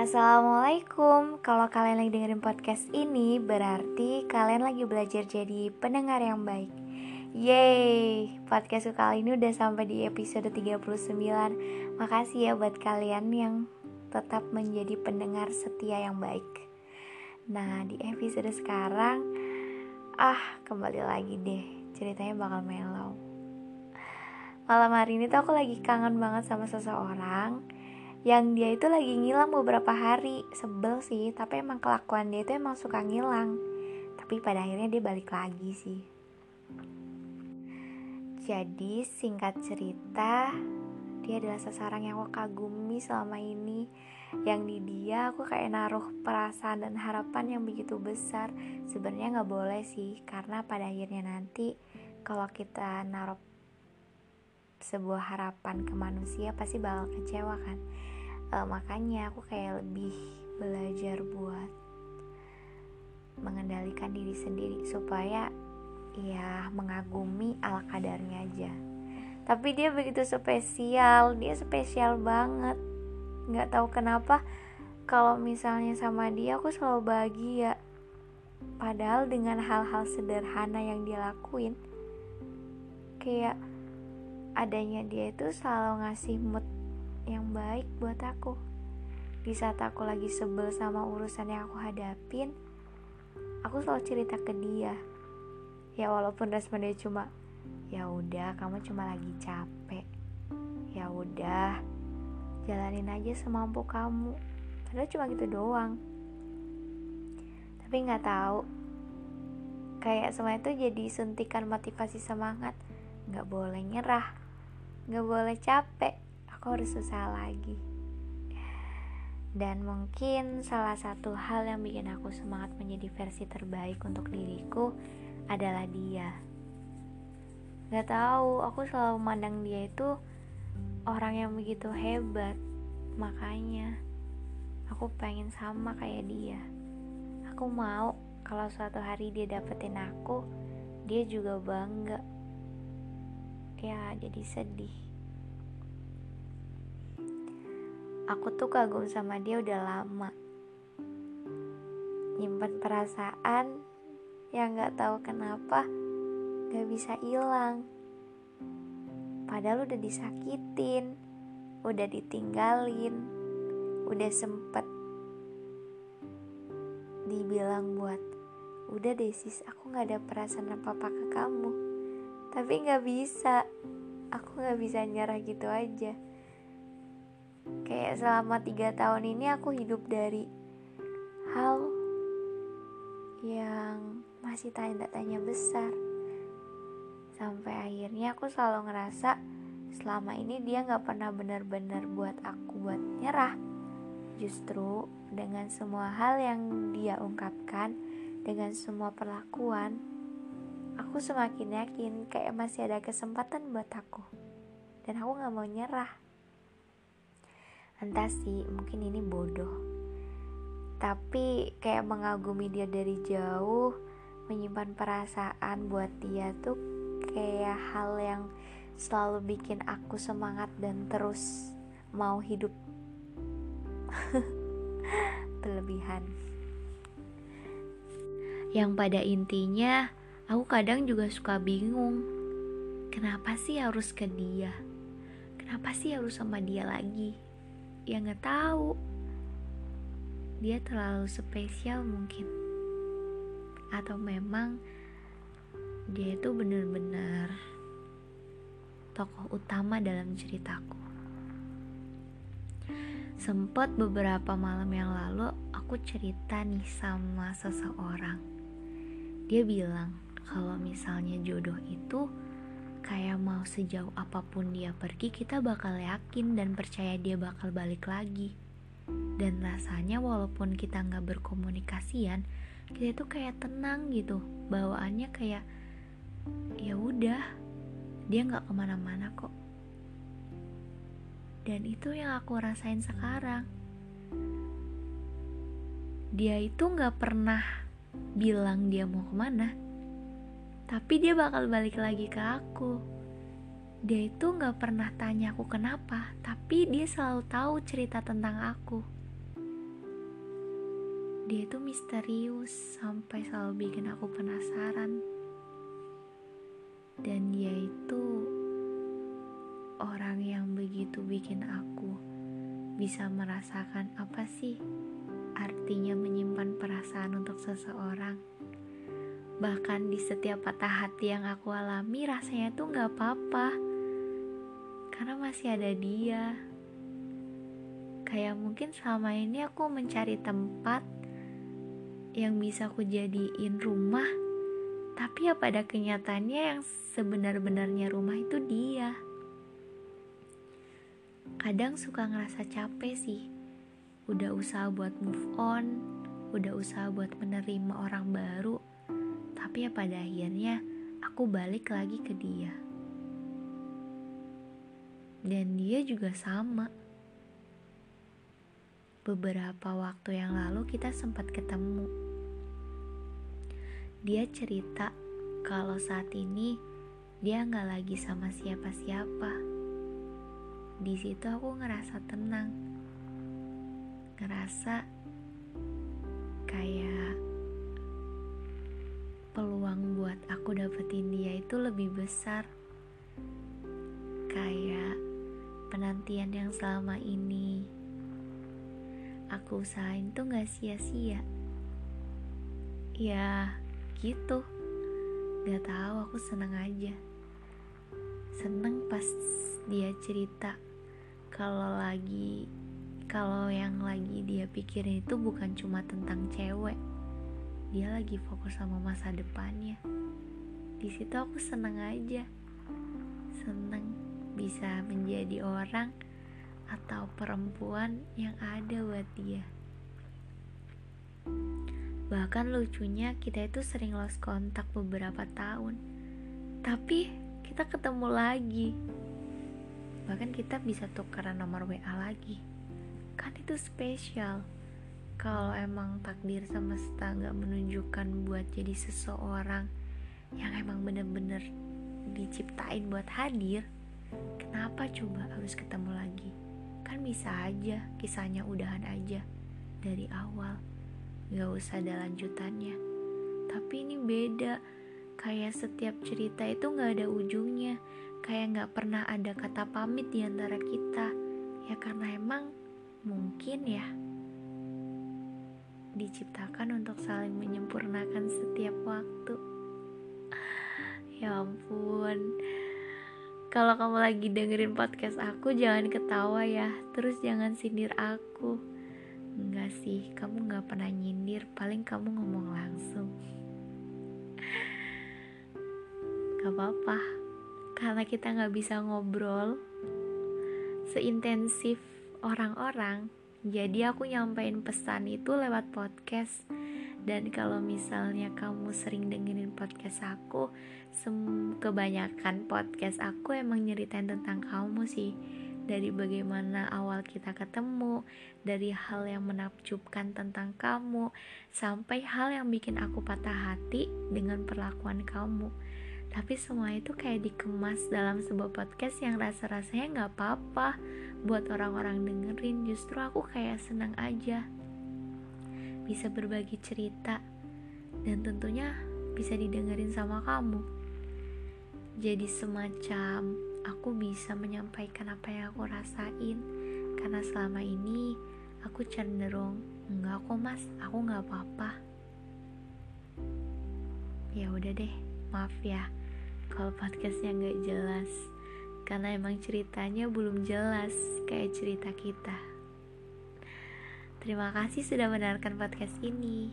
Assalamualaikum. Kalau kalian lagi dengerin podcast ini Berarti kalian lagi belajar jadi pendengar yang baik. Yeay Podcast kali ini udah sampai di episode 39 Makasih ya buat kalian yang tetap menjadi pendengar setia yang baik. Nah di episode sekarang Ah kembali lagi deh. Ceritanya bakal mellow Malam hari ini tuh aku lagi kangen banget sama seseorang yang dia itu lagi ngilang beberapa hari. Sebel sih tapi emang kelakuan dia itu emang suka ngilang. Tapi pada akhirnya dia balik lagi sih. Jadi singkat cerita dia adalah seseorang yang aku kagumi selama ini. Yang di dia aku kayak naruh perasaan dan harapan yang begitu besar. Sebenarnya nggak boleh sih karena pada akhirnya nanti kalau kita naruh sebuah harapan ke manusia pasti bakal kecewa kan uh, makanya aku kayak lebih belajar buat mengendalikan diri sendiri supaya ya mengagumi ala kadarnya aja. Tapi dia begitu spesial dia spesial banget. Nggak tahu kenapa kalau misalnya sama dia aku selalu bahagia. Padahal dengan hal-hal sederhana yang dia lakuin kayak adanya dia itu selalu ngasih mood yang baik buat aku. Di saat aku lagi sebel sama urusan yang aku hadapin, aku selalu cerita ke dia. Ya walaupun respon dia cuma, ya udah kamu cuma lagi capek. Ya udah, jalanin aja semampu kamu. Padahal cuma gitu doang. Tapi nggak tahu, kayak semua itu jadi suntikan motivasi semangat. Nggak boleh nyerah, nggak boleh capek aku harus usaha lagi. Dan mungkin salah satu hal yang bikin aku semangat menjadi versi terbaik untuk diriku adalah dia. Gak tahu, aku selalu memandang dia itu orang yang begitu hebat. Makanya aku pengen sama kayak dia. Aku mau kalau suatu hari dia dapetin aku Dia juga bangga. Ya jadi sedih Aku tuh kagum sama dia udah lama. Nyimpan perasaan yang gak tahu kenapa gak bisa hilang. Padahal udah disakitin, udah ditinggalin, udah sempet dibilang buat udah deh sis aku gak ada perasaan apa-apa ke kamu tapi gak bisa aku gak bisa nyerah gitu aja kayak selama tiga tahun ini aku hidup dari hal yang masih tanya-tanya besar. Sampai akhirnya aku selalu ngerasa selama ini dia nggak pernah benar-benar buat aku buat nyerah. Justru dengan semua hal yang dia ungkapkan dengan semua perlakuan aku semakin yakin kayak masih ada kesempatan buat aku. Dan aku nggak mau nyerah entah sih mungkin ini bodoh. Tapi kayak mengagumi dia dari jauh menyimpan perasaan buat dia tuh kayak hal yang selalu bikin aku semangat dan terus mau hidup. Berlebihan yang pada intinya aku kadang juga suka bingung. Kenapa sih harus ke dia? Kenapa sih harus sama dia lagi ya nggak tahu. Dia terlalu spesial mungkin. Atau memang dia itu benar-benar tokoh utama dalam ceritaku. Sempat beberapa malam yang lalu aku cerita nih sama seseorang. Dia bilang kalau misalnya jodoh itu kayak mau sejauh apa pun dia pergi kita bakal yakin dan percaya dia bakal balik lagi. Dan rasanya walaupun kita nggak berkomunikasian kita tuh kayak tenang gitu. Bawaannya kayak ya udah dia nggak ke mana-mana kok. Dan itu yang aku rasain sekarang. Dia itu nggak pernah bilang dia mau ke mana tapi dia bakal balik lagi ke aku. Dia itu gak pernah tanya aku kenapa, tapi dia selalu tahu cerita tentang aku. dia itu misterius sampai selalu bikin aku penasaran dan dia itu orang yang begitu bikin aku bisa merasakan apa sih artinya menyimpan perasaan untuk seseorang. Bahkan di setiap patah hati yang aku alami rasanya tuh gak apa-apa. Karena masih ada dia. Kayak mungkin selama ini aku mencari tempat Yang bisa aku jadiin rumah Tapi ya pada kenyataannya yang sebenar-benarnya rumah itu dia. Kadang suka ngerasa capek sih. Udah usaha buat move on Udah usaha buat menerima orang baru tapi ya pada akhirnya aku balik lagi ke dia. Dan dia juga sama. Beberapa waktu yang lalu kita sempat ketemu. Dia cerita kalau saat ini dia nggak lagi sama siapa-siapa. Di situ aku ngerasa tenang, ngerasa kayak peluang buat aku dapetin dia itu lebih besar. Kayak penantian yang selama ini aku usahain tuh gak sia-sia. Ya gitu. Gak tahu aku seneng aja. Seneng pas dia cerita kalau lagi kalau yang lagi dia pikirin itu bukan cuma tentang cewek dia lagi fokus sama masa depannya. Di situ aku seneng aja. Seneng bisa menjadi orang atau perempuan yang ada buat dia. Bahkan lucunya kita itu sering lost kontak beberapa tahun. Tapi kita ketemu lagi. Bahkan kita bisa tukeran nomor WA lagi. Kan itu spesial kalau emang takdir semesta nggak menunjukkan buat jadi seseorang yang emang bener-bener diciptain buat hadir kenapa coba harus ketemu lagi? Kan bisa aja kisahnya udahan aja dari awal. Nggak usah ada lanjutannya. Tapi ini beda. Kayak setiap cerita itu nggak ada ujungnya. Kayak nggak pernah ada kata pamit di antara kita. Ya karena emang mungkin ya diciptakan untuk saling menyempurnakan setiap waktu. Ya ampun. Kalau kamu lagi dengerin podcast aku jangan ketawa ya. Terus jangan sindir aku. Enggak sih, kamu gak pernah nyindir, paling kamu ngomong langsung. Gak apa-apa, karena kita gak bisa ngobrol seintensif orang-orang jadi aku nyampein pesan itu lewat podcast. Dan kalau misalnya kamu sering dengerin podcast aku kebanyakan podcast aku emang nyeritain tentang kamu sih. Dari bagaimana awal kita ketemu dari hal yang menakjubkan tentang kamu sampai hal yang bikin aku patah hati dengan perlakuan kamu. Tapi semua itu kayak dikemas dalam sebuah podcast yang rasa-rasanya nggak apa-apa buat orang-orang dengerin justru aku kayak senang aja bisa berbagi cerita dan tentunya bisa didengerin sama kamu. Jadi semacam aku bisa menyampaikan apa yang aku rasain karena selama ini aku cenderung enggak kok mas aku nggak apa-apa. Ya udah deh maaf ya kalau podcastnya nggak jelas karena emang ceritanya belum jelas kayak cerita kita. Terima kasih sudah mendengarkan podcast ini.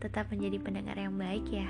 Tetap menjadi pendengar yang baik ya.